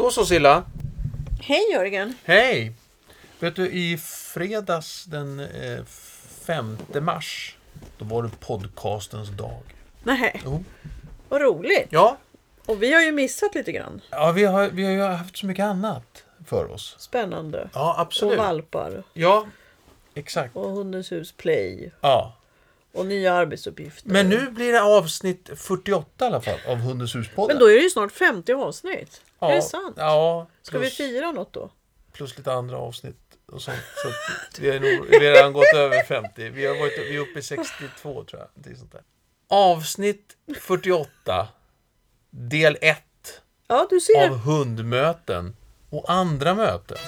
Då så Silla. Hej Jörgen! Hej! Vet du, i fredags den eh, 5 mars, då var det podcastens dag. Nej, Jo. vad roligt! Ja, Och vi har ju missat lite grann. ja vi, har, vi har ju haft så mycket annat för oss. Spännande. Ja, Och absolut. valpar. Ja, exakt. Och Hundens hus play. Ja. Och nya arbetsuppgifter. Men nu blir det avsnitt 48 i alla fall av Hundens hus-podden. Men då är det ju snart 50 avsnitt. Ja, Är det sant? Ja. Ska vi fira något då? plus lite andra avsnitt och sånt. Så vi har nog redan gått över 50. Vi, har varit, vi är uppe i 62 tror jag. Det är sånt där. Avsnitt 48. Del 1 Ja, av hundmöten och andra möten.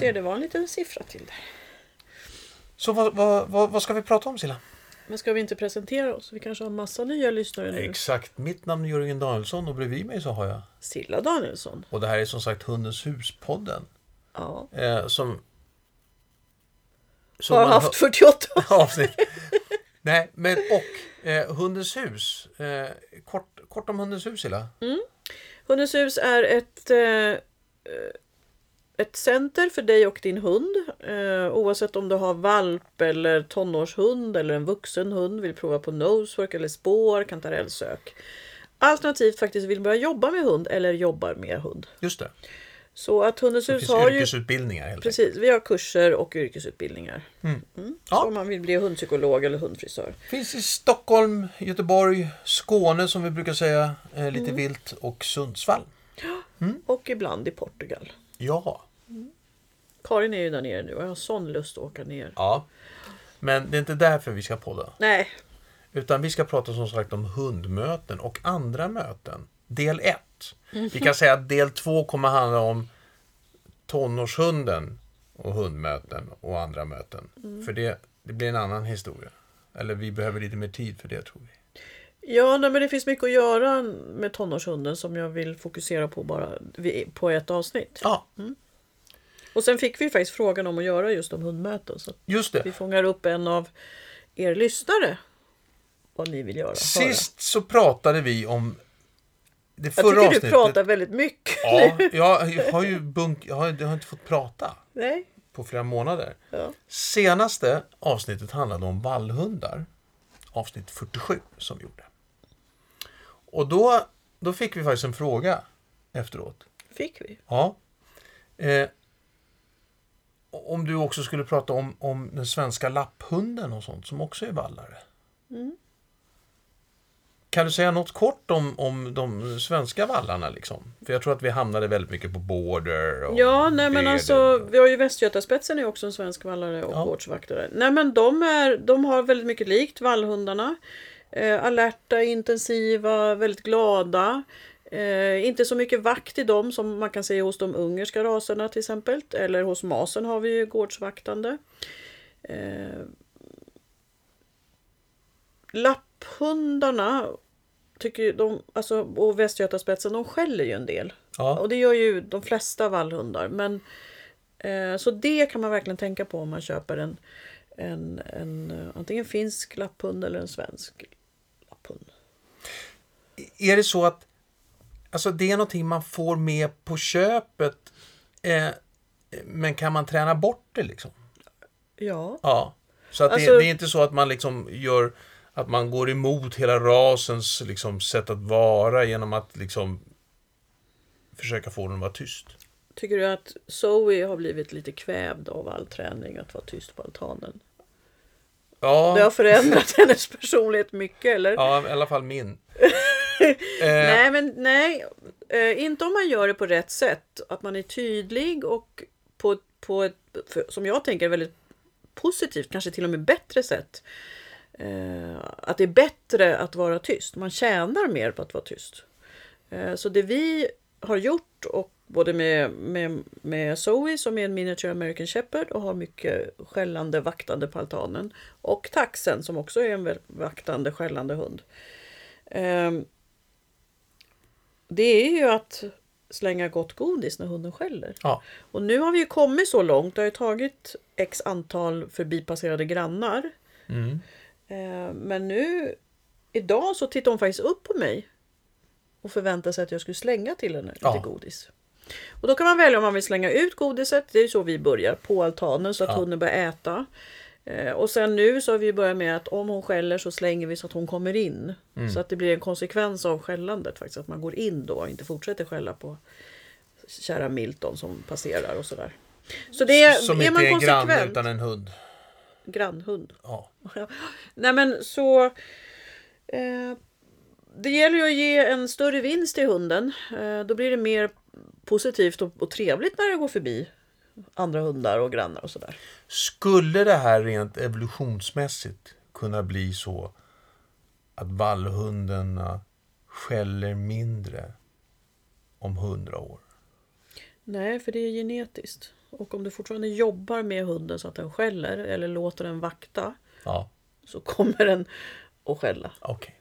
Ser, det var en liten siffra till där. Så vad, vad, vad, vad ska vi prata om Silla? Men ska vi inte presentera oss? Vi kanske har massa nya lyssnare nu. Exakt, mitt namn är Jörgen Danielsson och bredvid mig så har jag. Silla Danielsson. Och det här är som sagt Hundens hus-podden. Ja. Eh, som... som Har haft 48 avsnitt. Nej, men och eh, Hundens hus. Eh, kort, kort om Hundens hus, Silla. Hundens hus är ett, eh, ett center för dig och din hund. Eh, oavsett om du har valp eller tonårshund eller en vuxen hund, vill prova på nosework eller spår, kantarellsök. Alternativt faktiskt vill börja jobba med hund eller jobbar med hund. Just det. Så att Hundens hus har ju... yrkesutbildningar helt. Precis, vi har kurser och yrkesutbildningar. Mm. Så Ja. om man vill bli hundpsykolog eller hundfrisör. Finns i Stockholm, Göteborg, Skåne som vi brukar säga eh, lite vilt och Sundsvall. Och ibland i Portugal. Ja. Karin är ju där nere nu och jag har sån lust att åka ner. ja. Men det är inte därför vi ska podda. Nej, Utan vi ska prata som sagt om hundmöten och andra möten. Del 1. Vi kan säga att del 2 kommer handla om tonårshunden och hundmöten och andra möten. För det, det blir en annan historia. Eller vi behöver lite mer tid för det tror vi. Ja, nej, men det finns mycket att göra med tonårshunden som jag vill fokusera på bara på ett avsnitt. Ja, Och sen fick vi faktiskt frågan om att göra just om hundmöten. Så just vi det. fångar upp en av er lyssnare. Vad ni vill göra. höra. Sist så pratade vi om det jag förra tycker du avsnittet. pratar väldigt mycket. Ja, jag har ju bunk, jag har, jag har inte fått prata Nej? på flera månader. Ja. Senaste avsnittet handlade om vallhundar. Avsnitt 47 som vi gjorde. Och då, då fick vi faktiskt en fråga efteråt. Fick vi? Ja. Eh, om du också skulle prata om, om den svenska lapphunden och sånt som också är vallare. Kan du säga något kort om, om de svenska vallarna? Liksom? För jag tror att vi hamnade väldigt mycket på border. Och Ja, nej men alltså vi har ju Västgötaspetsen är också en svensk vallare och Ja. gårdsvaktare. Nej men de, är, de har väldigt mycket likt vallhundarna. Eh, alerta, intensiva, väldigt glada. Eh, inte så mycket vakt i dem som man kan se hos de ungerska raserna till exempel. Eller hos masen har vi ju gårdsvaktande. Eh, lapphundarna tycker de, alltså, och västgötaspetsen, de skäller ju en del. Ja. Och det gör ju de flesta vallhundar. Men, eh, så det kan man verkligen tänka på om man köper en, en, en eh, antingen finsk lapphund eller en svensk lapphund. Är det så att alltså det är någonting man får med på köpet eh, men kan man träna bort det liksom? Ja. Ja. Så att Alltså- det, det är inte så att man liksom gör att man går emot hela rasens liksom, sätt att vara genom att liksom försöka få den att vara tyst. Tycker du att Zoe har blivit lite kvävd av all träning att vara tyst på altanen? Ja, Det har förändrat hennes personlighet mycket eller? ja i alla fall min. eh, Nej, men nej. Eh, inte om man gör det på rätt sätt. Att man är tydlig och på, på ett, för, som jag tänker, väldigt positivt, kanske till och med bättre sätt. Eh, att det är bättre att vara tyst. Man tjänar mer på att vara tyst. Eh, så det vi har gjort, och både med, med, med Zoe som är en miniature American Shepherd och har mycket skällande, vaktande på altanen. Och Taxen som också är en vaktande, skällande hund. Eh, det är ju att slänga gott godis när hunden skäller. Ja. Och nu har vi ju kommit så långt. Det har ju tagit x antal förbipasserade grannar. Mm. Eh, Men nu, idag så tittar hon faktiskt upp på mig. Och förväntar sig att jag skulle slänga till henne lite Ja. godis. Och då kan man välja om man vill slänga ut godiset. Det är ju så vi börjar. På altanen så att Ja. hunden börjar äta. Eh, Och sen nu så har vi börjat med att om hon skäller så slänger vi så att hon kommer in. Mm. Så att det blir en konsekvens av skällandet faktiskt. Att man går in då och inte fortsätter skälla på kära Milton som passerar och sådär. Så det Som är inte man är granne konsekvent. utan en hund. Grannhund. Ja. Nej men så... Eh, det gäller ju att ge en större vinst till hunden. Eh, då blir det mer positivt och, och trevligt när det går förbi andra hundar och grannar och sådär. Skulle det här rent evolutionsmässigt kunna bli så att vallhundarna skäller mindre om hundra år? Nej, för det är genetiskt. Och om du fortfarande jobbar med hunden så att den skäller eller låter den vakta Ja, så kommer den att skälla. okej.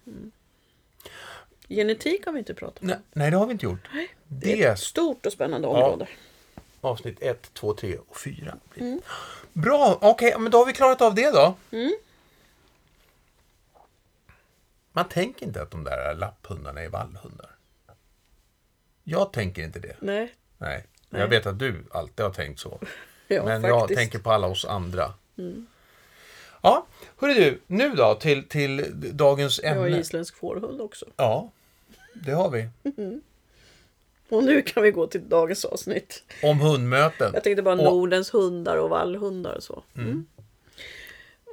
Genetik har vi inte pratat om. Nej, nej, det har vi inte gjort. Det är Det ett stort och spännande område. Avsnitt 1, 2, 3 och 4. Mm. Bra, okej, men då har vi klarat av det då. Mm. Man tänker inte att de där lapphundarna är vallhundar. Jag tänker inte det. Nej, Nej. Jag vet att du alltid har tänkt så. ja, Men jag faktiskt. tänker på alla oss andra. Ja, hörru du, nu då till, till dagens Jag har ämne. isländsk fårhund också. Ja, det har vi. Och nu kan vi gå till dagens avsnitt. Om hundmöten. Jag tänkte bara Och- Nordens hundar och vallhundar och så. Mm.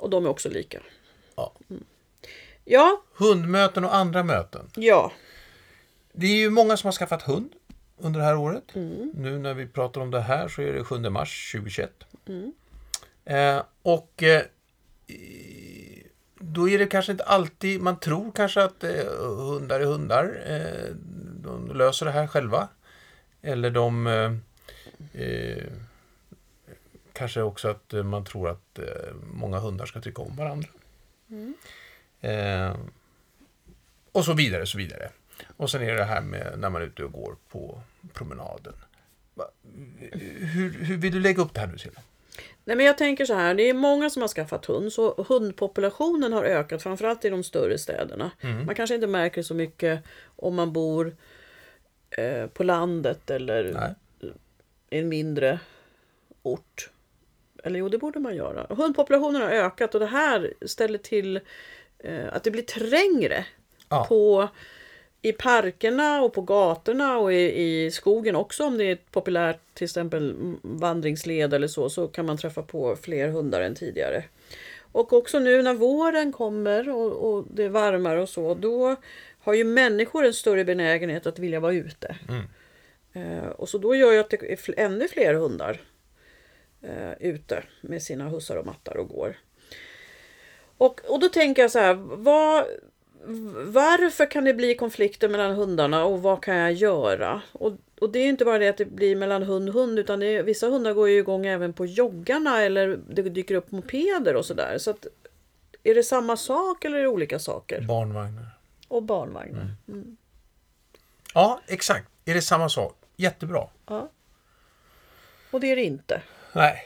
Och de är också lika. Ja. Ja, Hundmöten och andra möten. ja. Det är ju många som har skaffat hund under det här året. Mm. Nu när vi pratar om det här så är det 7 mars 2021. Mm. Eh, och eh, då är det kanske inte alltid, man tror kanske att eh, hundar är hundar. De löser det här själva. Eller de eh, eh, kanske också att eh, man tror att eh, många hundar ska tycka om varandra. Eh, och så vidare, så vidare. Och sen är det det här med när man är ute och går på promenaden. Hur, hur vill du lägga upp det här nu Silla? Nej, men jag tänker så här, det är många som har skaffat hund, så hundpopulationen har ökat, framförallt i de större städerna. Mm. Man kanske inte märker så mycket om man bor eh, på landet eller Nej. i en mindre ort. Eller jo, det borde man göra. Hundpopulationen har ökat och det här ställer till eh, att det blir trängre Ja. på, i parkerna och på gatorna och i, i skogen också. Om det är ett populärt till exempel vandringsled eller så, så kan man träffa på fler hundar än tidigare. Och också nu när våren kommer och, och det är varmare och så, då har ju människor en större benägenhet att vilja vara ute. Mm. Eh, och så då gör ju att det är ännu fler hundar eh, ute med sina hussar och mattar och går. Och, och då tänker jag så här, vad, varför kan det bli konflikter mellan hundarna och vad kan jag göra? Och, och det är inte bara det att det blir mellan hund och hund utan är, vissa hundar går ju igång även på joggarna eller det dyker upp mopeder och sådär. Så att, är det samma sak eller är det olika saker? Barnvagnar. Och barnvagnar. Ja, exakt. Är det samma sak? Jättebra. Ja. Och det är det inte. Nej.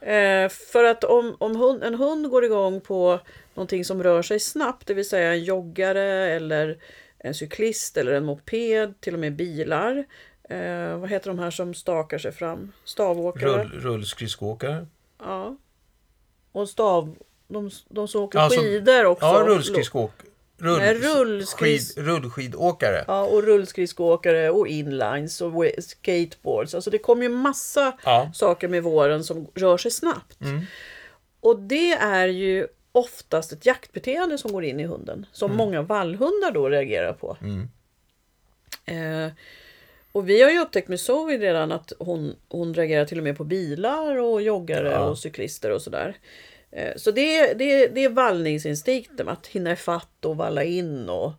Eh, för att om, om hund, en hund går igång på någonting som rör sig snabbt, det vill säga en joggare eller en cyklist eller en moped, till och med bilar. Eh, vad heter de här som stakar sig fram? Stavåkare? Rull, rullskridskoåkare. Ja. Och stav... De, de som åker Ja, skidor också. Ja, rullskridskoåk... Rull, Nej, rullskrids- skid, rullskidåkare. Ja, och rullskridskoåkare och inlines och skateboards. Alltså det kommer ju massa Ja. saker med våren som rör sig snabbt. Mm. Och det är ju oftast ett jaktbeteende som går in i hunden. Som många vallhundar då reagerar på. Mm. Eh, och vi har ju upptäckt med Zoe redan att hon, hon reagerar till och med på bilar och joggare Ja. och cyklister och sådär. Eh, så det, är- det, är- det är vallningsinstinkten, att hinna ifatt och valla in och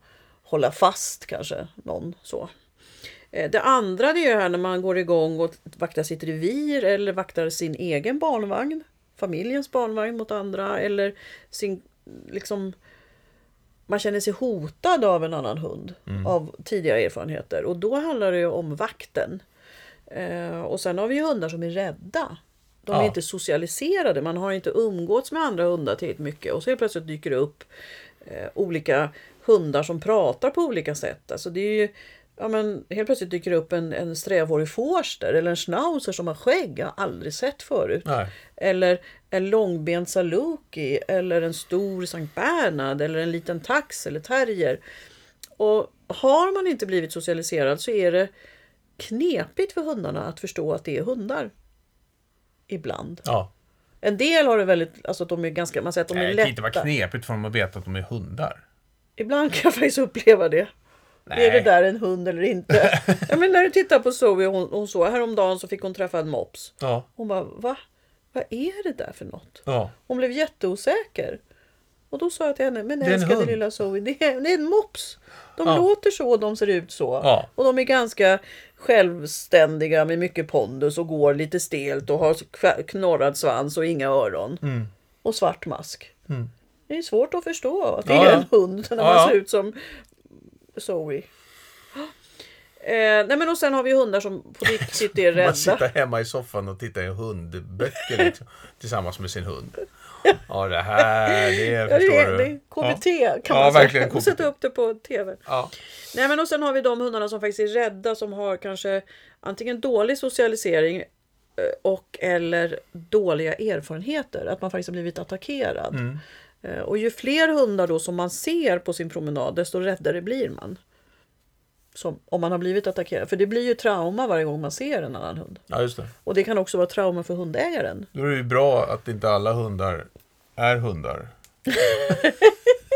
hålla fast kanske någon så. Eh, Det andra det är här när man går igång och vaktar sitt revir eller vaktar sin egen barnvagn, familjens barnvagn mot andra eller sin liksom man känner sig hotad av en annan hund av tidigare erfarenheter. Och då handlar det om vakten. Eh, och sen har vi hundar som är rädda. De är Ja. inte socialiserade, man har inte umgåtts med andra hundar tillräckligt mycket. Och så helt plötsligt dyker det upp eh, olika hundar som pratar på olika sätt. Alltså det är ju, ja men, helt plötsligt dyker det upp en, en strävhårig forster eller en schnauzer som har skägg. Jag har aldrig sett förut. Nej. Eller en långbent saluki eller en stor Sankt Bernhard eller en liten tax eller terrier. Och har man inte blivit socialiserad så är det knepigt för hundarna att förstå att det är hundar. Ibland. Ja. En del har det väldigt, alltså att de är ganska, man säger att de är Nej, det kan inte vara lätta. knepigt för dem att veta att de är hundar. Ibland kan jag faktiskt uppleva det. Är det där en hund eller inte? ja, men när du tittar på Zoe, hon, hon så häromdagen så fick hon träffa en mops. Ja. Hon bara, va? Vad är det där för något? Ja. Hon blev jätteosäker. Och då sa jag till henne, men älskade hund." lilla Zoe, det är, det är en mops. De Ja. låter så och de ser ut så. Ja. Och de är ganska självständiga med mycket pondus och går lite stelt och har knorrad svans och inga öron. Mm. Och svart mask. Mm. Det är svårt att förstå att det Ja, är en hund när man ja. ser ut som Zoe. Eh, nej men och sen har vi hundar som på riktigt är Man rädda. sitter hemma i soffan och tittar i hundböcker liksom, tillsammans med sin hund. Ja, det här, det Ja, förstår det, du. KBT Ja. kan Ja, man verkligen säga. KBT. Sätta upp det på TV. Ja. Nej men och sen har vi de hundarna som faktiskt är rädda som har kanske antingen dålig socialisering eh, och eller dåliga erfarenheter. Att man faktiskt har blivit attackerad. Mm. Eh, Och ju fler hundar då som man ser på sin promenad desto räddare blir man. Som, om man har blivit attackerad. För det blir ju trauma varje gång man ser en annan hund. ja, just det. Och det kan också vara trauma för hundägaren. Då är det ju bra att inte alla hundar är hundar.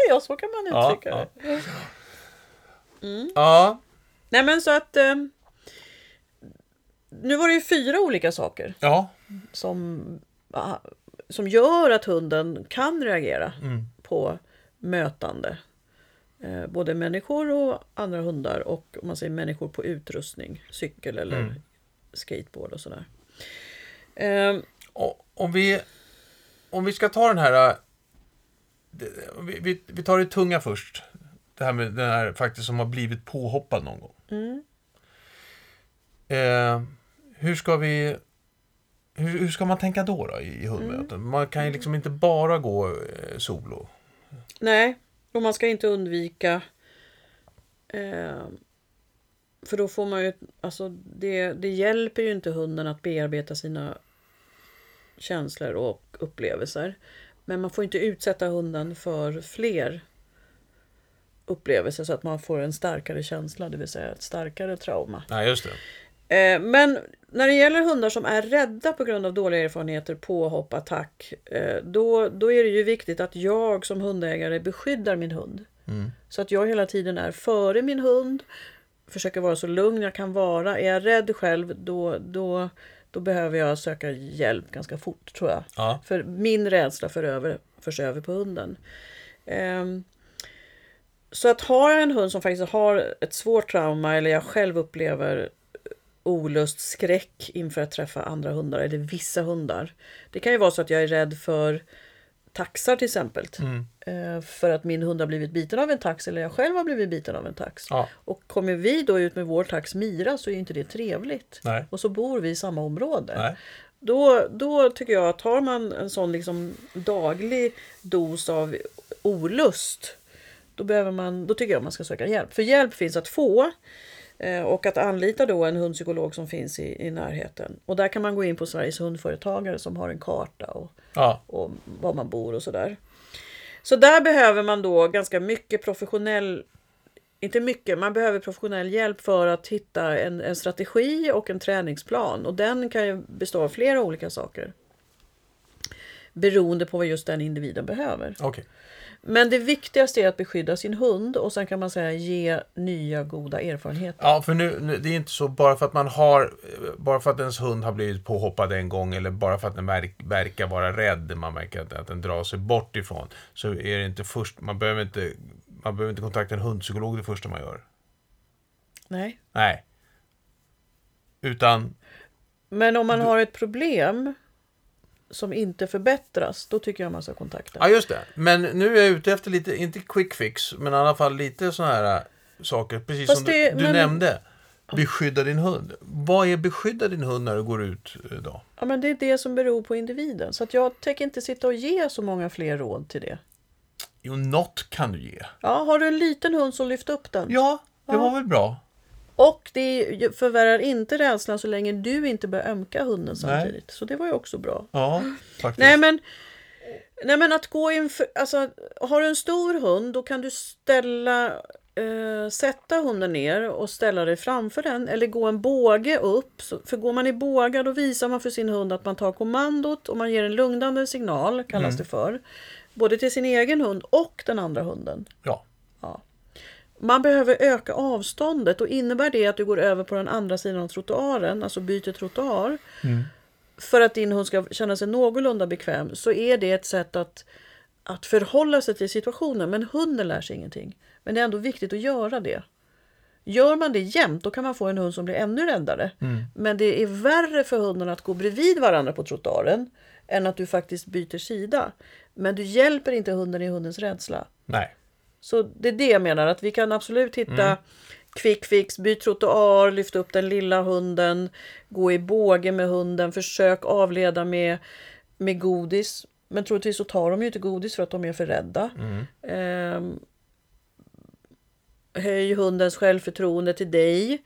Ja, så kan man Ja, uttrycka ja. det. Ja, Nej men så att... Eh, nu var det ju fyra olika saker. ja. som, ah, som gör att hunden kan reagera Mm. på mötande. Eh, både människor och andra hundar och om man säger människor på utrustning, cykel eller Mm. skateboard och sådär. Eh, Och, om, vi, om vi ska ta den här... det- Vi, vi, vi tar det tunga först. Det här med den här faktiskt som har blivit påhoppad någon gång. mm, Eh, hur ska vi... Hur, hur ska man tänka då, då i, i hundmöten? Man kan ju liksom inte bara gå eh, solo. nej, och man ska inte undvika eh, för då får man ju, alltså det, det hjälper ju inte hunden att bearbeta sina känslor och upplevelser. Men man får inte utsätta hunden för fler upplevelser så att man får en starkare känsla, det vill säga ett starkare trauma. Ja, just det. Eh, men när det gäller hundar som är rädda på grund av dåliga erfarenheter, påhopp, attack, eh, då, då är det ju viktigt att jag som hundägare beskyddar min hund. Mm. Så att jag hela tiden är före min hund, försöker vara så lugn jag kan vara. Är jag rädd själv, då, då, då behöver jag söka hjälp ganska fort tror jag. Ja. För min rädsla för över, förs över på hunden. Ehm, så att har jag en hund som faktiskt har ett svårt trauma eller jag själv upplever olust, skräck inför att träffa andra hundar eller vissa hundar. Det kan ju vara så att jag är rädd för taxar till exempel. Mm. Eh, För att min hund har blivit biten av en tax eller jag själv har blivit biten av en tax. Ja. Och kommer vi då ut med vår tax Mira så är inte det trevligt. Nej. Och så bor vi i samma område. Nej. Då, då tycker jag att har man en sån liksom daglig dos av olust då, behöver man, då tycker jag man ska söka hjälp. För hjälp finns att få. Eh, Och att anlita då en hundpsykolog som finns i, i närheten. Och där kan man gå in på Sveriges hundföretagare som har en karta och, Ja. och var man bor och sådär. Så där behöver man då ganska mycket professionell inte mycket, man behöver professionell hjälp för att hitta en, en strategi och en träningsplan. Och den kan ju bestå av flera olika saker. Beroende på vad just den individen behöver. Okej. Men det viktigaste är att beskydda sin hund och sen kan man säga ge nya goda erfarenheter. Ja, för nu, nu, det är inte så bara för att man har, bara för att ens hund har blivit påhoppad en gång eller bara för att den verk, verkar vara rädd, man märker att, att den drar sig bort ifrån, så är det inte först, man behöver inte, man behöver inte kontakta en hundpsykolog det första man gör. Nej. Nej. Utan, Men om man har ett problem som inte förbättras, då tycker jag man ska kontakta. Ja, just det. Men nu är jag ute efter lite, inte quick fix, men i alla fall lite sådana här äh, saker. Precis Fast som det- du, du men- nämnde. Beskydda din hund. Vad är beskydda din hund när du går ut idag? Ja, men det är det som beror på individen. Så att jag tänker inte sitta och ge så många fler råd till det. Jo, något kan du ge. Ja, har du en liten hund så lyft upp den. Ja, det var väl bra. Och det förvärrar inte rädslan så länge du inte börjar ömka hunden samtidigt. Så det var ju också bra. Ja, faktiskt. Nej men, nej men att gå inför, alltså har du en stor hund då kan du ställa, eh, sätta hunden ner och ställa dig framför den eller gå en båge upp. För går man i bågar då visar man för sin hund att man tar kommandot och man ger en lugnande signal kallas det för. Både till sin egen hund och den andra hunden. Ja. Man behöver öka avståndet och innebär det att du går över på den andra sidan av trottoaren, alltså byter trottoar, för att din hund ska känna sig någorlunda bekväm, så är det ett sätt att, att förhålla sig till situationen. Men hunden lär sig ingenting. Men det är ändå viktigt att göra det. Gör man det jämt, då kan man få en hund som blir ännu räddare. Men det är värre för hunden att gå bredvid varandra på trottoaren än att du faktiskt byter sida. Men du hjälper inte hunden i hundens rädsla. Nej. Så det är det jag menar, att vi kan absolut hitta quick fix, byt trottoar, lyft upp den lilla hunden, gå i båge med hunden, försök avleda med, med godis. Men troligtvis så tar de ju inte godis för att de är för rädda. Ehm, höj hundens självförtroende till dig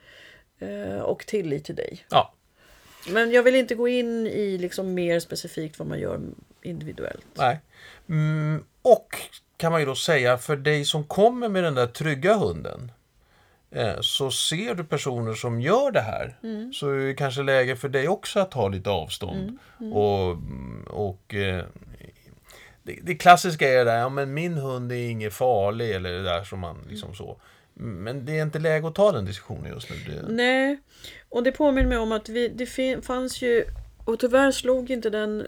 eh, och tillit till dig. Ja. Men jag vill inte gå in i liksom mer specifikt vad man gör individuellt. Nej. Mm, och kan man ju då säga för dig som kommer med den där trygga hunden. Eh, så ser du personer som gör det här. Så är det kanske läge för dig också att ta lite avstånd. Och, och eh, det, det klassiska är det där, ja men min hund är inget farlig eller det där som man liksom så. Men det är inte läge att ta den diskussionen just nu. Det, Nej, och det påminner mig om att vi, det fanns ju, och tyvärr slog inte den,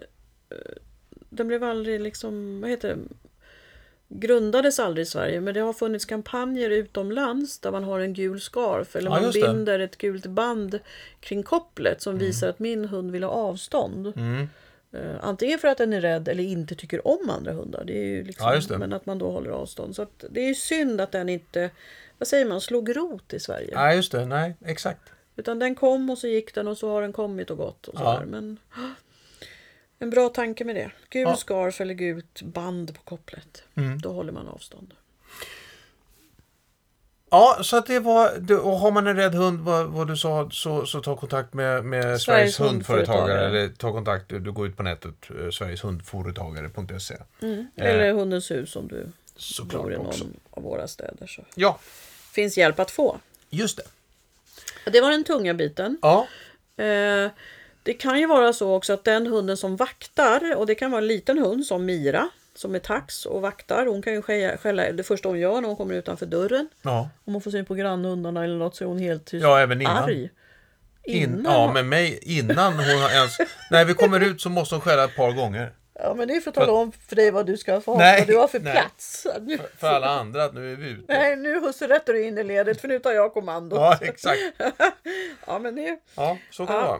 eh, den blev aldrig liksom, vad heter det, grundades aldrig i Sverige, men det har funnits kampanjer utomlands där man har en gul scarf eller Ja, man det. binder ett gult band kring kopplet som visar att min hund vill ha avstånd. mm, Eh, Antingen för att den är rädd eller inte tycker om andra hundar. Det är ju liksom, Ja. Men att man då håller avstånd. Så det är ju synd att den inte, vad säger man, slog rot i Sverige. nej, just det. Nej, exakt. Utan den kom och så gick den och så har den kommit och gått. Och så Ja. där. Men en bra tanke med det. Gul Ja. scarf eller gult band på kopplet. Mm. Då håller man avstånd. Ja, så att det var... Och har man en rädd hund, vad, vad du sa, så, så ta kontakt med, med Sveriges, Sveriges hundföretagare. hundföretagare. Eller ta kontakt, du går ut på nätet, eh, sverigeshundföretagare.se. Mm. Eh. Eller Hundens hus om du Såklart bor i någon också. av våra städer. Så Ja, finns hjälp att få. just det. Det var den tunga biten. Ja, Eh, det kan ju vara så också att den hunden som vaktar, och det kan vara en liten hund som Mira, som är tax och vaktar. Hon kan ju skälla, det första hon gör när hon kommer utanför dörren. ja. Om hon får syn på grannhundarna eller något så är hon helt. Ja, även innan. arg. In, ja, med mig innan hon har ens... När vi kommer ut så måste hon skälla ett par gånger. Ja, men det är för att tala om för dig vad du ska få, Nej, vad du har för nej. plats. Nu, För alla andra att nu är vi ute. nej, nu husse rättar du in i ledet för nu tar jag kommandot. Ja, exakt. Ja, men det, Ja, så kan det Ja. vara.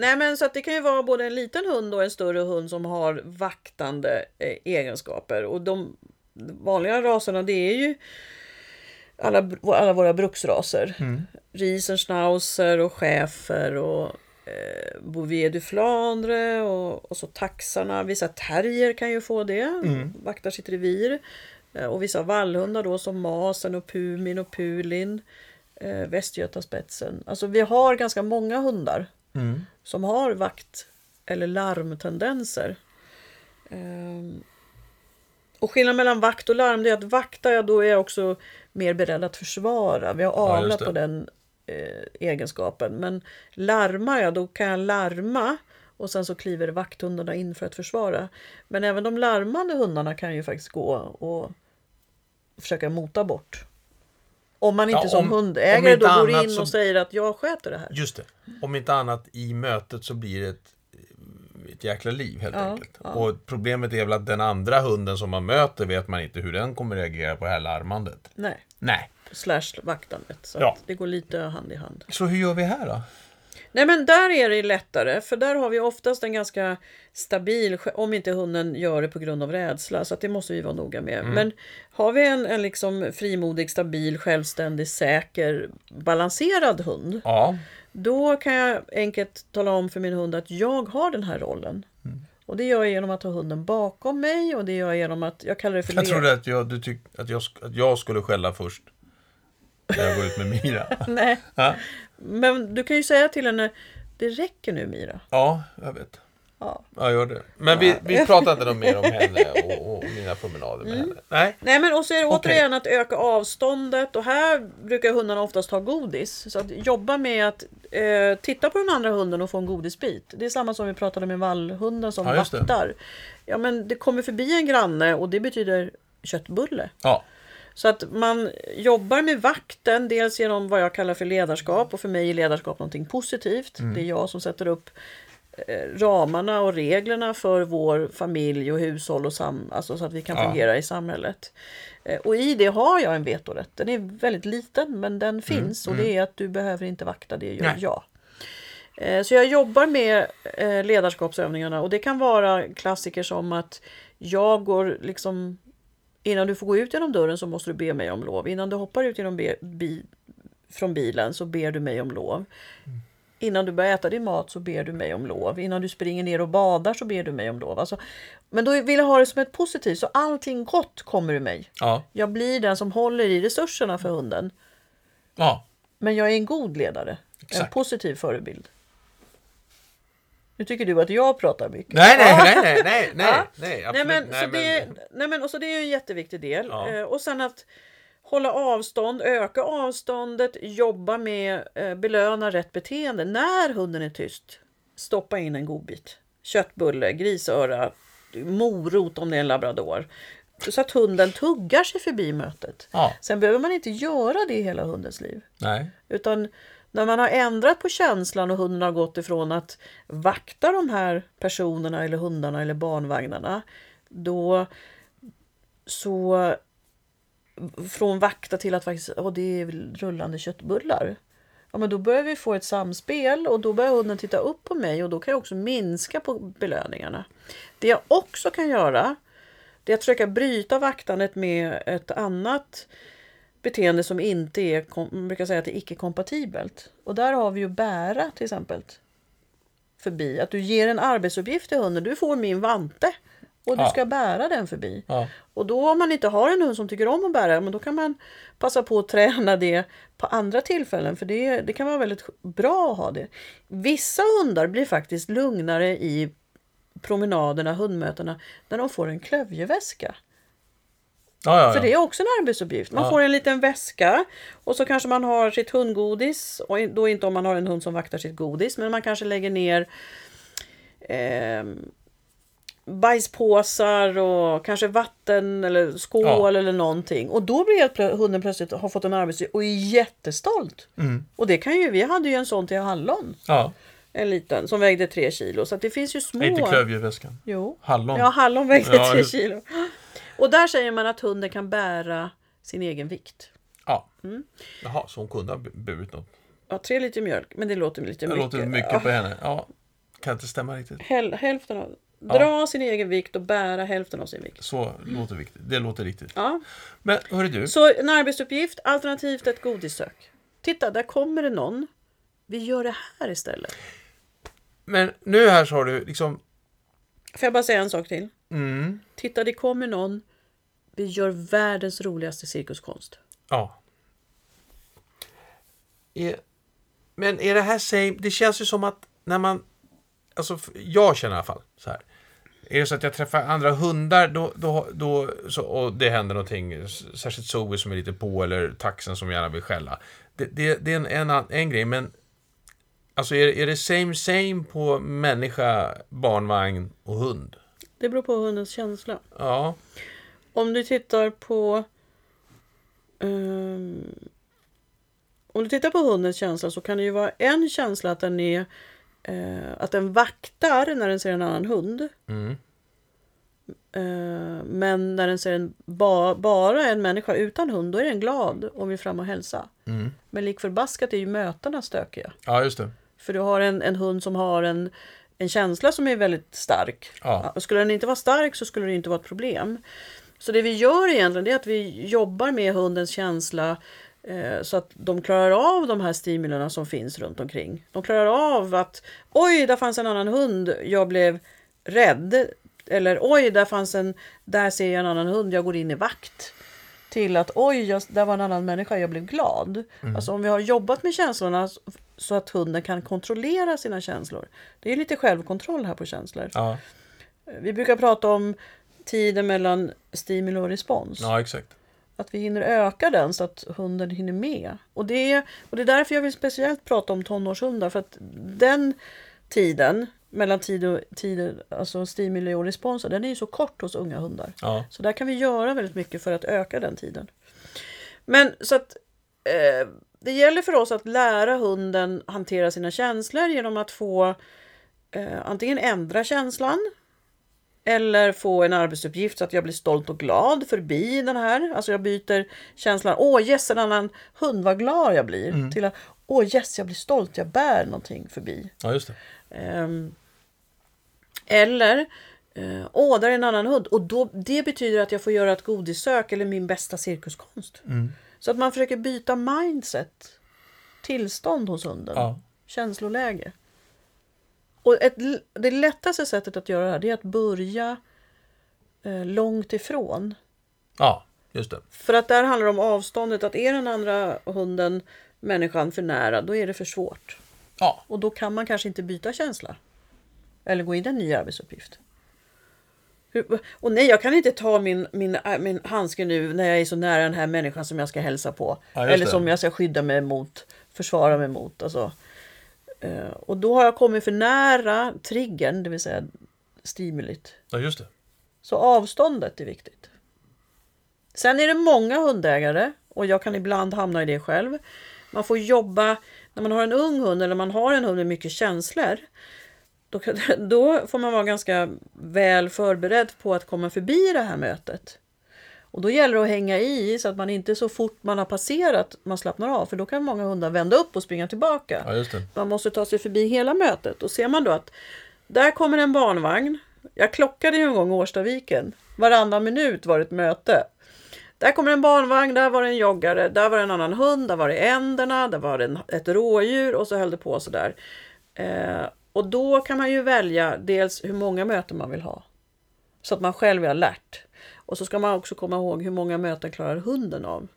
Nej, men så att det kan ju vara både en liten hund och en större hund som har vaktande eh, egenskaper. Och de vanliga raserna det är ju alla, alla våra bruksraser. Mm. Riesenschnauzer och schäfer och eh, Bouvier du Flandre och, och så taxarna. Vissa terrier kan ju få det, Mm. vaktar sitt revir. Eh, och vissa vallhundar då som Masen och Pumin och Pulin. Eh, Västgötaspetsen. Alltså vi har ganska många hundar Mm. som har vakt eller larmtendenser. Ehm, och skillnaden mellan vakt och larm det är att vaktar jag då är jag också mer beredd att försvara. Vi har Ja, avlat det. på den eh, egenskapen. Men larmar jag då kan jag larma och sen så kliver vakthundarna in för att försvara. Men även de larmande hundarna kan ju faktiskt gå och försöka mota bort. Om man inte Ja, som om- om hundägare inte då går in så- och säger att jag sköter det här. Just det. Om inte annat i mötet så blir det ett, ett jäkla liv helt Ja, enkelt. ja. Och problemet är väl att den andra hunden som man möter vet man inte hur den kommer reagera på det här larmandet. Nej. Nej. slash vaktandet. Så det går lite hand i hand. Så hur gör vi här då? Nej men där är det lättare för där har vi oftast en ganska stabil, om inte hunden gör det på grund av rädsla, så det måste vi vara noga med. Mm. Men har vi en, en liksom frimodig, stabil, självständig, säker, balanserad hund, Ja, då kan jag enkelt tala om för min hund att jag har den här rollen. Mm. Och det gör jag genom att ha hunden bakom mig och det gör jag genom att, jag kallar det för jag trodde att jag, du tyck, att, jag, att jag skulle skälla först. När jag går ut med Mira. Nej, Ja, men du kan ju säga till henne, det räcker nu Mira. ja jag vet. Ja. Ja, gör det. Men vi, vi pratar inte mer om henne och, och mina promenader med henne. Nej. Nej men och så är det återigen att öka avståndet och här brukar hundarna oftast ha godis. Så att jobba med att eh, titta på den andra hunden och få en godisbit. Det är samma som vi pratade med vallhunden som Ja, vaktar. Ja men det kommer förbi en granne och det betyder köttbulle. Ja. Så att man jobbar med vakten, dels genom vad jag kallar för ledarskap och för mig är ledarskap någonting positivt. Det är jag som sätter upp eh, ramarna och reglerna för vår familj och hushåll och sam alltså så att vi kan Ja. fungera i samhället. Eh, Och i det har jag en vetorätt. Den är väldigt liten men den finns och det är att du behöver inte vakta, det gör Nej. jag. Eh, Så jag jobbar med ledarskapsövningarna och det kan vara klassiker som att jag går liksom Innan du får gå ut genom dörren så måste du be mig om lov. Innan du hoppar ut genom be, bi, från bilen så ber du mig om lov. Innan du börjar äta din mat så ber du mig om lov. Innan du springer ner och badar så ber du mig om lov. Alltså, men då vill jag ha det som ett positivt, så allting gott kommer ur mig. Ja. Jag blir den som håller i resurserna för hunden. Ja. Men jag är en god ledare. En Exakt. positiv förebild. Nu tycker du att jag pratar mycket. Nej, nej, nej, nej, nej, nej, Ja. nej, men, nej, så det, nej men och så det är ju en jätteviktig del. Ja. Eh, och sen att hålla avstånd, öka avståndet, jobba med eh, belöna rätt beteende. När hunden är tyst, stoppa in en godbit. Köttbulle, grisöra, morot om det är en labrador. Så att hunden tuggar sig förbi mötet. Ja. Sen behöver man inte göra det i hela hundens liv. Nej. Utan när man har ändrat på känslan och hunden har gått ifrån att vakta de här personerna eller hundarna eller barnvagnarna. Då så från vakta till att faktiskt, åh det är rullande köttbullar. Ja men då börjar vi få ett samspel och då börjar hunden titta upp på mig och då kan jag också minska på belöningarna. Det jag också kan göra det är att försöka bryta vaktandet med ett annat beteende som inte är, man brukar säga att det är icke-kompatibelt. Och där har vi ju bära till exempel. Förbi, att du ger en arbetsuppgift till hunden, du får min vante och du Ja. ska bära den förbi. Ja. Och då om man inte har en hund som tycker om att bära, men då kan man passa på att träna det på andra tillfällen. För det, det kan vara väldigt bra att ha det. Vissa hundar blir faktiskt lugnare i promenaderna, hundmötena, när de får en klövjeväska. Ja, ja, För det är också en arbetsuppgift. Man får en liten väska och så kanske man har sitt hundgodis. Och då inte om man har en hund som vaktar sitt godis, men man kanske lägger ner eh, bajspåsar och kanske vatten eller skål Ja. eller någonting. Och då blir plö- hunden plötsligt har fått en arbetsuppgift och är jättestolt. Mm. Och det kan ju, vi hade ju en sån till hallon. ja. En liten som vägde tre kilo. Så det finns ju små. Inte klövjeväskan. Jo. Hallon. Ja, hallon vägde Ja, tre kilo. Och där säger man att hunden kan bära sin egen vikt. Ja. Mm. Jaha, så hon kunde ha bu- burit något. Ja, tre liter mjölk, men det låter lite Det mycket. låter mycket ja, på henne. Ja. Kan inte stämma riktigt. häl, hälften av, Ja. dra sin egen vikt och bära hälften av sin vikt. Så låter viktigt. Det låter riktigt. Ja. Men hörru du. Så en arbetsuppgift alternativt ett godissök. Titta, där kommer det någon. Vi gör det här istället. Men nu här så har du liksom... Får jag bara säga en sak till? Mm. Titta, det kommer någon. Vi gör världens roligaste cirkuskonst. Ja. Är, men är det här same? Det känns ju som att när man... Alltså, jag känner i alla fall så här. Är det så att jag träffar andra hundar då, då, då, så, och det händer någonting, särskilt Zoe som är lite på eller taxen som gärna vill skälla. Det, det, det är en, en, en grej, men alltså är, är det same same på människa, barnvagn och hund? Det beror på hundens känsla. Ja, Om du tittar på... ehm, om du tittar på hundens känsla så kan det ju vara en känsla att den är eh, att den vaktar när den ser en annan hund. mm. Eh, men när den ser en, ba, bara en människa utan hund, då är den glad och vill fram och hälsa. Mm. Men lik förbaskat är ju mötena stökiga. ja just det. För du har en, en hund som har en, en känsla som är väldigt stark. Ja, Skulle den inte vara stark så skulle det inte vara ett problem. Så det vi gör egentligen är att vi jobbar med hundens känsla eh, så att de klarar av de här stimulerna som finns runt omkring. De klarar av att oj, där fanns en annan hund, jag blev rädd. Eller oj, där fanns en, där ser jag en annan hund, jag går in i vakt. Till att oj, jag, där var en annan människa, jag blev glad. Alltså om vi har jobbat med känslorna så- så att hunden kan kontrollera sina känslor. Det är lite självkontroll här på känslor. Ja, Vi brukar prata om tiden mellan stimuli och respons. ja exakt. Att vi hinner öka den så att hunden hinner med. Och det, är, och det är därför jag vill speciellt prata om tonårshundar. För att den tiden mellan tid och, tid, alltså stimuli och respons, den är ju så kort hos unga hundar. Ja, Så där kan vi göra väldigt mycket för att öka den tiden. Men så att eh, det gäller för oss att lära hunden hantera sina känslor genom att få eh, antingen ändra känslan eller få en arbetsuppgift så att jag blir stolt och glad förbi den här. Alltså jag byter känslan, åh yes en annan hund, vad glad jag blir. Till att, åh yes jag blir stolt, jag bär någonting förbi. ja just det. Ehm, eller, eh, åh, där är en annan hund. Och då, det betyder att jag får göra ett godissök eller min bästa cirkuskonst. Så att man försöker byta mindset, tillstånd hos hunden, Ja, känsloläge. Och ett, det lättaste sättet att göra det här är att börja eh, långt ifrån. ja just det. För att där handlar det om avståndet, att är den andra hunden människan för nära, då är det för svårt. Ja, Och då kan man kanske inte byta känsla. Eller gå in i en ny arbetsuppgift. Och nej, jag kan inte ta min, min, äh, min handske nu när jag är så nära den här människan som jag ska hälsa på. Ja, eller som jag ska skydda mig mot, försvara mig mot. Alltså. Eh, Och då har jag kommit för nära triggern, det vill säga stimulit. ja just det. Så avståndet är viktigt. Sen är det många hundägare och jag kan ibland hamna i det själv. Man får jobba, när man har en ung hund eller man har en hund med mycket känslor. Då, då får man vara ganska väl förberedd på att komma förbi det här mötet. Och då gäller det att hänga i så att man inte så fort man har passerat man slappnar av. För då kan många hundar vända upp och springa tillbaka. Ja. Man måste ta sig förbi hela mötet. Och ser man då att där kommer en barnvagn. Jag klockade ju en gång Årstaviken. Varannan minut var det ett möte. Där kommer en barnvagn, där var det en joggare, där var det en annan hund, där var det änderna, där var det en, ett rådjur och så höll det på sådär. Eh, och då kan man ju välja dels hur många möten man vill ha. Så att man själv är alert. Och så ska man också komma ihåg hur många möten klarar hunden av.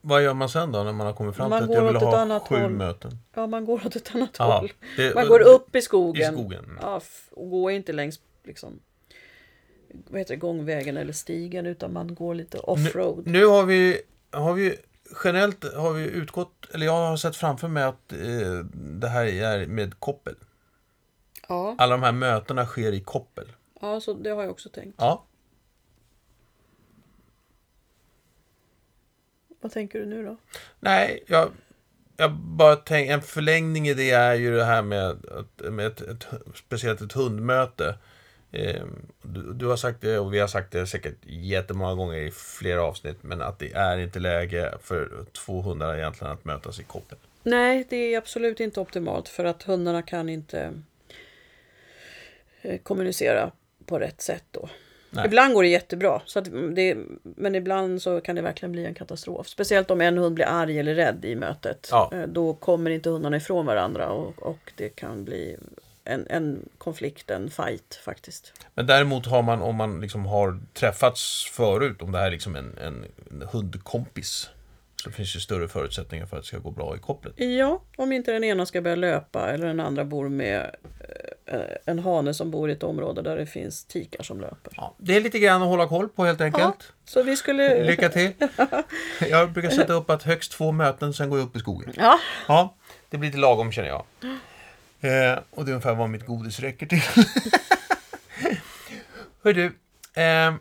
Vad gör man sen då när man har kommit fram Man till att jag vill ha sju håll. möten? Ja, man går åt ett annat Ja, håll. det- Man går upp i skogen. I skogen. Ja, och går inte längs liksom, vad heter det, gångvägen eller stigen utan man går lite offroad. Nu har vi, har vi generellt har vi utgått, eller jag har sett framför mig att eh, det här är med koppel. Ja, Alla de här mötena sker i koppel. ja, så det har jag också tänkt. Ja, Vad tänker du nu då? nej, jag, jag bara tänker, en förlängning i det är ju det här med, att, med ett, ett, speciellt ett hundmöte. Eh, du, du har sagt det och vi har sagt det säkert jättemånga gånger i flera avsnitt, men att det är inte läge för två hundar egentligen att mötas i koppel. Nej, det är absolut inte optimalt för att hundarna kan inte eh, kommunicera på rätt sätt då. Nej. Ibland går det jättebra, så det, men ibland så kan det verkligen bli en katastrof. Speciellt om en hund blir arg eller rädd i mötet. Ja. Eh, Då kommer inte hundarna ifrån varandra och, och det kan bli en, en konflikt, en fight faktiskt. Men däremot har man, om man liksom har träffats förut, om det här är liksom en, en, en hundkompis, så finns det större förutsättningar för att det ska gå bra i kopplet. Ja, om inte den ena ska börja löpa eller den andra bor med eh, en hane som bor i ett område där det finns tikar som löper. Ja, det är lite grann att hålla koll på helt enkelt. Så vi skulle... Lycka till! Jag brukar sätta upp att högst två möten, sen går jag upp i skogen. Ja, Ja, det blir lite lagom känner jag. Eh, och det är ungefär vad mitt godis räcker till. Hör du, eh,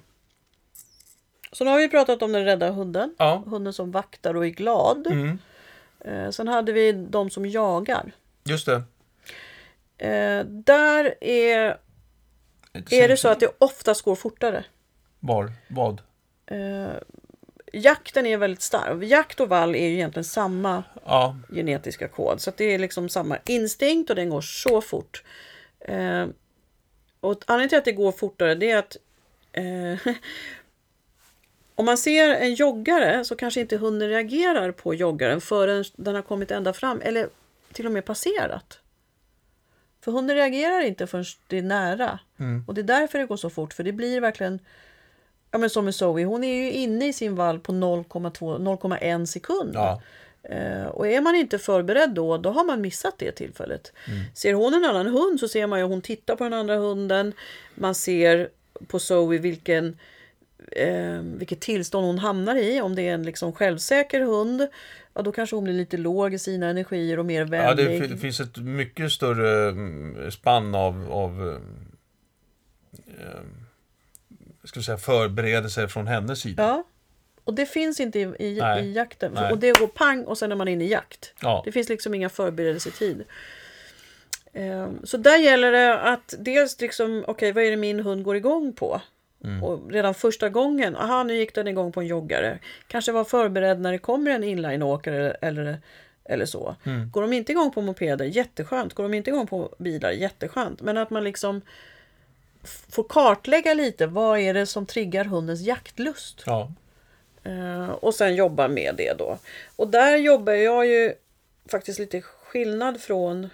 så nu har vi pratat om den rädda hunden. ja, Hunden som vaktar och är glad. mm, Eh, sen hade vi de som jagar. just det. Eh, där är, är det så att det oftast går fortare. Var? Vad? Eh, jakten är väldigt stark. Jakt och vall är ju egentligen samma Ja, genetiska kod. Så det är liksom samma instinkt och den går så fort. Eh, och anledningen till att det går fortare det är att eh, om man ser en joggare så kanske inte hunden reagerar på joggaren förrän den har kommit ända fram eller till och med passerat. För hunden reagerar inte förrän det är nära. Och det är därför det går så fort. För det blir verkligen Ja men som med Zoe, hon är ju inne i sin vall på 0,2 0,1 sekund. ja. Eh, och är man inte förberedd då, då har man missat det tillfället. Ser hon en annan hund så ser man ju att hon tittar på den andra hunden. Man ser på Zoe vilken, eh, vilket tillstånd hon hamnar i. Om det är en liksom självsäker hund, ja, då kanske hon blir lite låg i sina energier och mer ja vänlig. det, fin- det finns ett mycket större mm, spann av, av eh, eh, ska säga, förberedelser från hennes sida. Ja. Och det finns inte i, i, Nej. i jakten. Nej. Och det går pang och sen är man inne i jakt. Ja. Det finns liksom inga förberedelsetid. Ehm, Så där gäller det att dels liksom, okej vad är det min hund går igång på? Och redan första gången, aha nu gick den igång på en joggare. Kanske var förberedd när det kommer en inlineåkare eller, eller så. Går de inte igång på mopeder, jätteskönt. Går de inte igång på bilar, jätteskönt. Men att man liksom får kartlägga lite, vad är det som triggar hundens jaktlust? Ja. Eh, och sen jobba med det då. Och där jobbar jag ju faktiskt lite skillnad från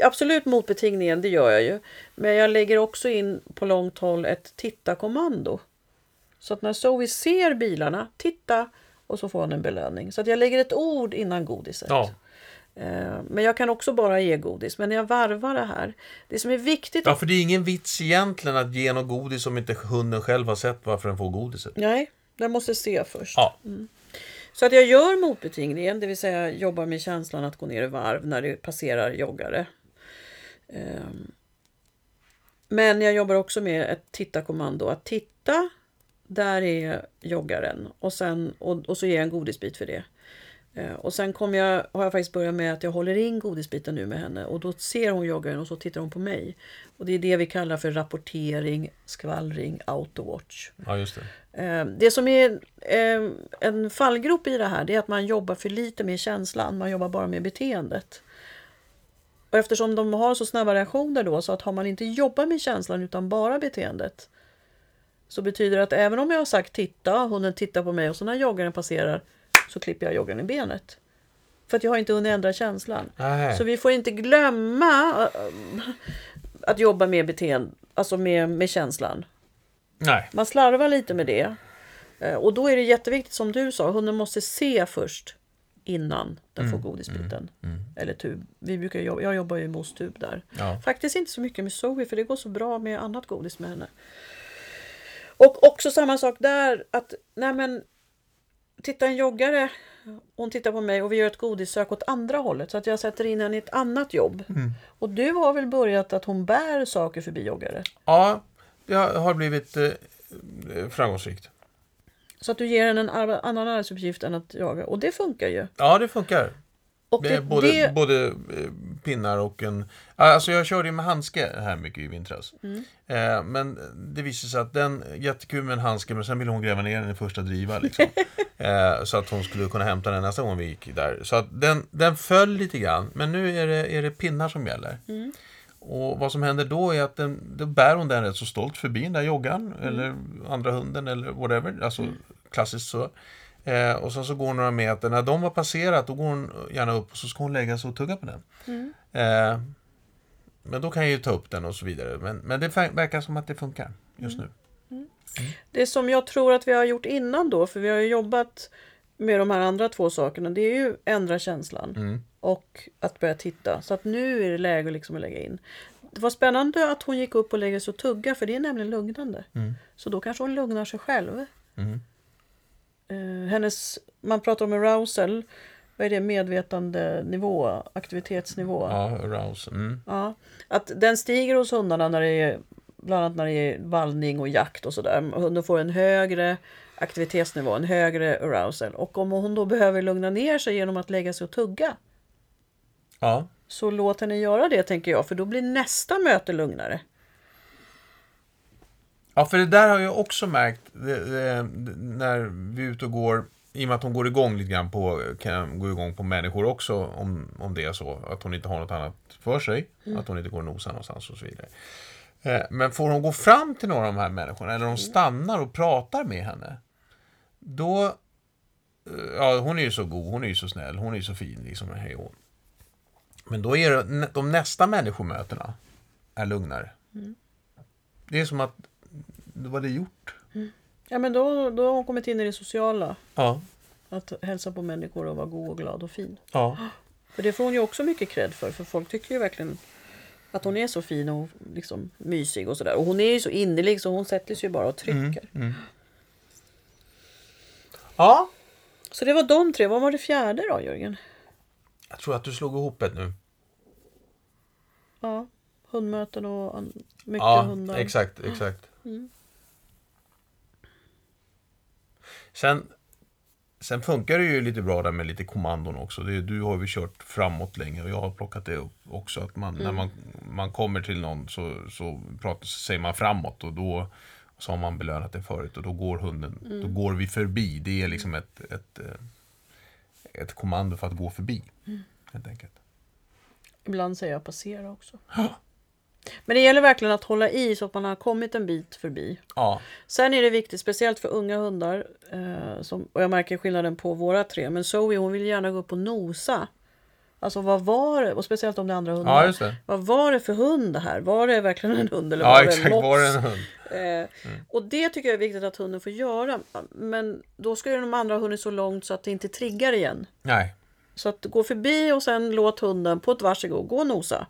Absolut motbetingningen, det gör jag ju. Men jag lägger också in på långt håll ett tittarkommando. Så att när Zoe ser bilarna, titta och så får hon en belöning. Så att jag lägger ett ord innan godiset. Ja. Eh, Men jag kan också bara ge godis. Men jag varvar det här. Det som är viktigt ja, för det är ingen vits egentligen att ge något godis om inte hunden själv har sett varför den får godiset. Nej, den måste se först. Ja, så att jag gör motbetingningen, det vill säga jobbar med känslan att gå ner i varv när det passerar joggare. Ehm, men jag jobbar också med ett tittarkommando. Att titta, där är joggaren. Och, sen, och, och så ger jag en godisbit för det. Eh, Och sen kommer jag, har jag faktiskt börjat med att jag håller in godisbiten nu med henne. Och då ser hon joggaren och så tittar hon på mig. Och det är det vi kallar för rapportering, skvallring, autowatch. ja just det. Eh, Det som är eh, en fallgrop i det här det är att man jobbar för lite med känslan. Man jobbar bara med beteendet. Och eftersom de har så snabba reaktioner då så att har man inte jobbat med känslan utan bara beteendet så betyder det att även om jag har sagt titta, hunden tittar på mig och så när joggaren passerar så klipper jag joggaren i benet. För att jag har inte hunnit ändra känslan. Nej. Så vi får inte glömma äh, att jobba med beteende, alltså med, med känslan. Nej. Man slarvar lite med det. Eh, Och då är det jätteviktigt som du sa, hunden måste se först innan den får godisbiten. Eller tub. Vi brukar jobba, jag jobbar ju med ostub där. Ja. Faktiskt inte så mycket med Zoe för det går så bra med annat godis med henne. Och också samma sak där att nej men titta en joggare hon tittar på mig och vi gör ett godissök åt andra hållet så att jag sätter in henne i ett annat jobb. Och du har väl börjat att hon bär saker förbi joggare? Ja, det har blivit eh, framgångsrikt. Så att du ger henne en annan arbetsuppgift än att jaga. Och det funkar ju. Ja, det funkar. Och Det både, det, både eh, pinnar och en... Alltså jag körde ju med handske här mycket i vintras. Mm. Eh, men det visade sig att den, jättekul med en handske, men sen ville hon gräva ner den i första driva. Liksom. eh, så att hon skulle kunna hämta den nästa gång vi gick där. Så att den, den föll lite grann, men nu är det, är det pinnar som gäller. Mm. Och vad som händer då är att den, då bär hon den rätt så stolt förbi den där joggaren, Mm. eller andra hunden, eller whatever. Alltså klassiskt så. Eh, och sen så går hon några meter. När de har passerat, då går hon gärna upp och så ska hon lägga sig och tugga på den. Mm. Eh, men då kan jag ju ta upp den och så vidare. Men, men det ver- verkar som att det funkar just Mm. nu. det som jag tror att vi har gjort innan då, för vi har ju jobbat med de här andra två sakerna, det är ju ändra känslan Mm. och att börja titta. Så att nu är det läge liksom att lägga in. Det var spännande att hon gick upp och lägger sig och tugga, för det är nämligen lugnande. Mm. Så då kanske hon lugnar sig själv. Eh, hennes, man pratar om arousal, vad är det, medvetandenivå, aktivitetsnivå. Ja, arouse. Mm. Ja, att den stiger hos hundarna när det är bland annat när det är vallning och jakt och sådär. Hunden får en högre aktivitetsnivå, en högre arousal. Och om hon då behöver lugna ner sig genom att lägga sig och tugga Ja, så låt henne göra det tänker jag, för då blir nästa möte lugnare. Ja, för det där har jag också märkt det, det, när vi är ute och går. I och med att hon går igång lite grann på, kan gå igång på människor också om, om det är så. Att hon inte har något annat för sig. Att hon inte går och nosar någonstans och så vidare. Eh, Men får hon gå fram till några av de här människorna eller de stannar och pratar med henne. Då, eh, ja hon är ju så god, hon är ju så snäll, hon är ju så fin liksom. Hej hon. Men då är det, de nästa människomötena är lugnare. Det är som att, vad det är gjort. Ja, men då, då har hon kommit in i det sociala. Ja. Att hälsa på människor och vara god och glad och fin. Ja. För det får hon ju också mycket cred för. För folk tycker ju verkligen att hon är så fin och liksom mysig och sådär. Och hon är ju så innerlig så hon sätter sig ju bara och trycker. Ja. Så det var de tre. Vad var det fjärde då Jörgen? Jag tror att du slog ihop ett nu. Ja, hundmöten och mycket Ja, hundar. exakt, exakt. Sen, sen funkar det ju lite bra där med lite kommandon också. Det, du har ju kört framåt länge och jag har plockat det upp också. Att man, när man, man kommer till någon så, så pratar, så säger man framåt och då så har man belönat det förut och då går hunden, då går vi förbi. Det är liksom ett, ett, eh, ett kommando för att gå förbi. Helt enkelt. Ibland säger jag passera också. Men det gäller verkligen att hålla i så att man har kommit en bit förbi. Ja, Sen är det viktigt, speciellt för unga hundar, eh, som, och jag märker skillnaden på våra tre, men Zoe hon vill gärna gå upp och nosa. Alltså vad var det, och speciellt om det är andra hundar. ja. Vad var det för hund det här? Var det verkligen en hund eller Ja, var det en exakt. mops? Var det en hund? Eh, Och det tycker jag är viktigt att hunden får göra. Men då ska ju de andra ha hunnit så långt så att det inte triggar igen. Nej. Så att gå förbi och sen låt hunden på ett varsågod gå och nosa.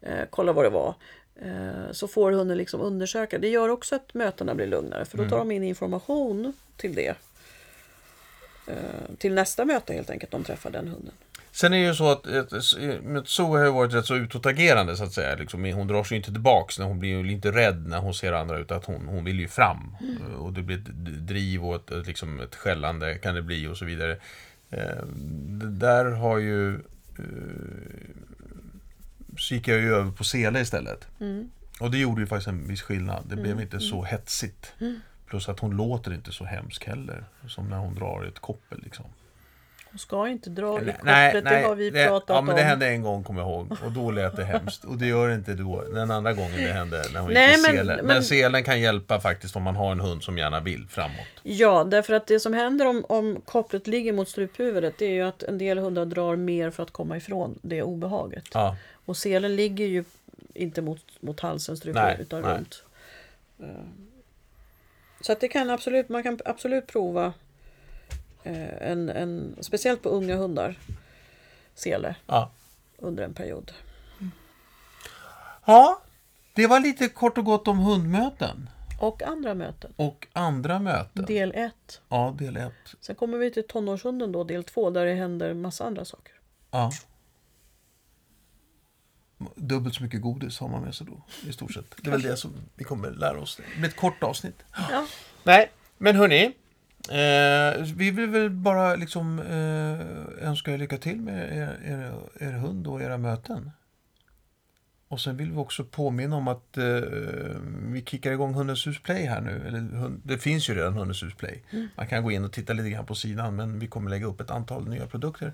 Eh, kolla vad det var. Eh, så får hunden liksom undersöka. Det gör också att mötena blir lugnare. För då tar de in information till det. Eh, till nästa möte helt enkelt. De träffar den hunden. Sen är det ju så att ett, Zoe har ju varit rätt så utåtagerande så att säga. Liksom, hon drar sig inte tillbaks. När hon blir ju inte rädd när hon ser andra ut. Att hon, hon vill ju fram. Och det blir ett driv och ett, ett, liksom ett skällande kan det bli och så vidare. Eh, där har ju... Eh, så gick jag ju över på sele istället. Och det gjorde ju faktiskt en viss skillnad. Det blev inte så hetsigt. Plus att hon låter inte så hemsk heller. Som när hon drar ett koppel liksom. Hon ska inte dra i Nej, kopplet. nej, det har vi det, pratat ja, men om. det hände en gång kommer jag ihåg. Och då lät det hemskt. Och det gör det inte då. Den andra gången det hände när hon Nej, gick till men- selen. Men, men- selen kan hjälpa faktiskt om man har en hund som gärna vill framåt. Ja, därför att det som händer om, om kopplet ligger mot struphuvudet det är ju att en del hundar drar mer för att komma ifrån det obehaget. Ja, Och selen ligger ju inte mot, mot halsen, Nej, struphuvudet, utan nej. runt. Eh, Så att det kan absolut, man kan absolut prova en, en, speciellt på unga hundar, sele ja. under en period. ja, det var lite kort och gott om hundmöten. Och andra möten. Och andra möten. Del 1. Ja, del ett. Sen kommer vi till tonårshunden då, del 2, där det händer massa andra saker. Ja. Dubbelt så mycket godis har man med sig då, i stort sett. Det är väl det som vi kommer lära oss. Det blir ett kort avsnitt. Ja. Nej, men hörni. Eh, vi vill väl bara liksom eh, önska er lycka till med er, er, er hund och era möten. Och sen vill vi också påminna om att eh, vi kickar igång Hundens hus Play här nu. Eller, hund, det finns ju redan Hundens hus Play. Man kan gå in och titta lite grann på sidan men vi kommer lägga upp ett antal nya produkter.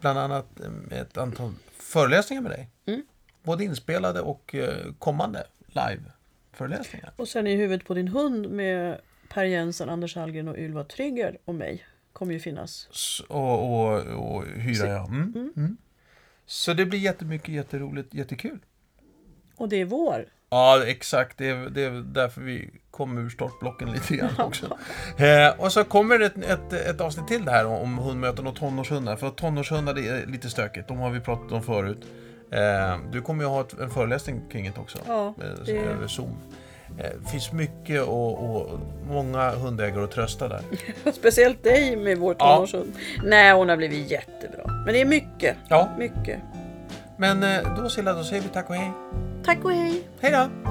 Bland annat eh, ett antal föreläsningar med dig. Mm. Både inspelade och eh, kommande live-föreläsningar. Och sen i huvudet på din hund med Per Jensen, Anders Hallgren och Ylva Trygger och mig kommer ju finnas. Och, och, och hyra, ja. Mm. Mm. Så det blir jättemycket, jätteroligt, jättekul. Och det är vår. Ja, exakt. Det är, det är därför vi kom ur startblocken lite grann också. eh, och så kommer det ett, ett, ett avsnitt till det här om hundmöten och tonårshundar. För tonårshundar det är lite stökigt. De har vi pratat om förut. Eh, du kommer ju ha ett, en föreläsning kring det också. Ja, eh, det- Över Zoom. Eh, Det finns mycket och, och många hundägare att trösta där. Speciellt dig med vår Ja. tonårshund. Nej, hon har blivit jättebra. Men det är mycket. Ja, Mycket. men eh, då Silla, då säger vi tack och hej. Tack och hej! Hej då!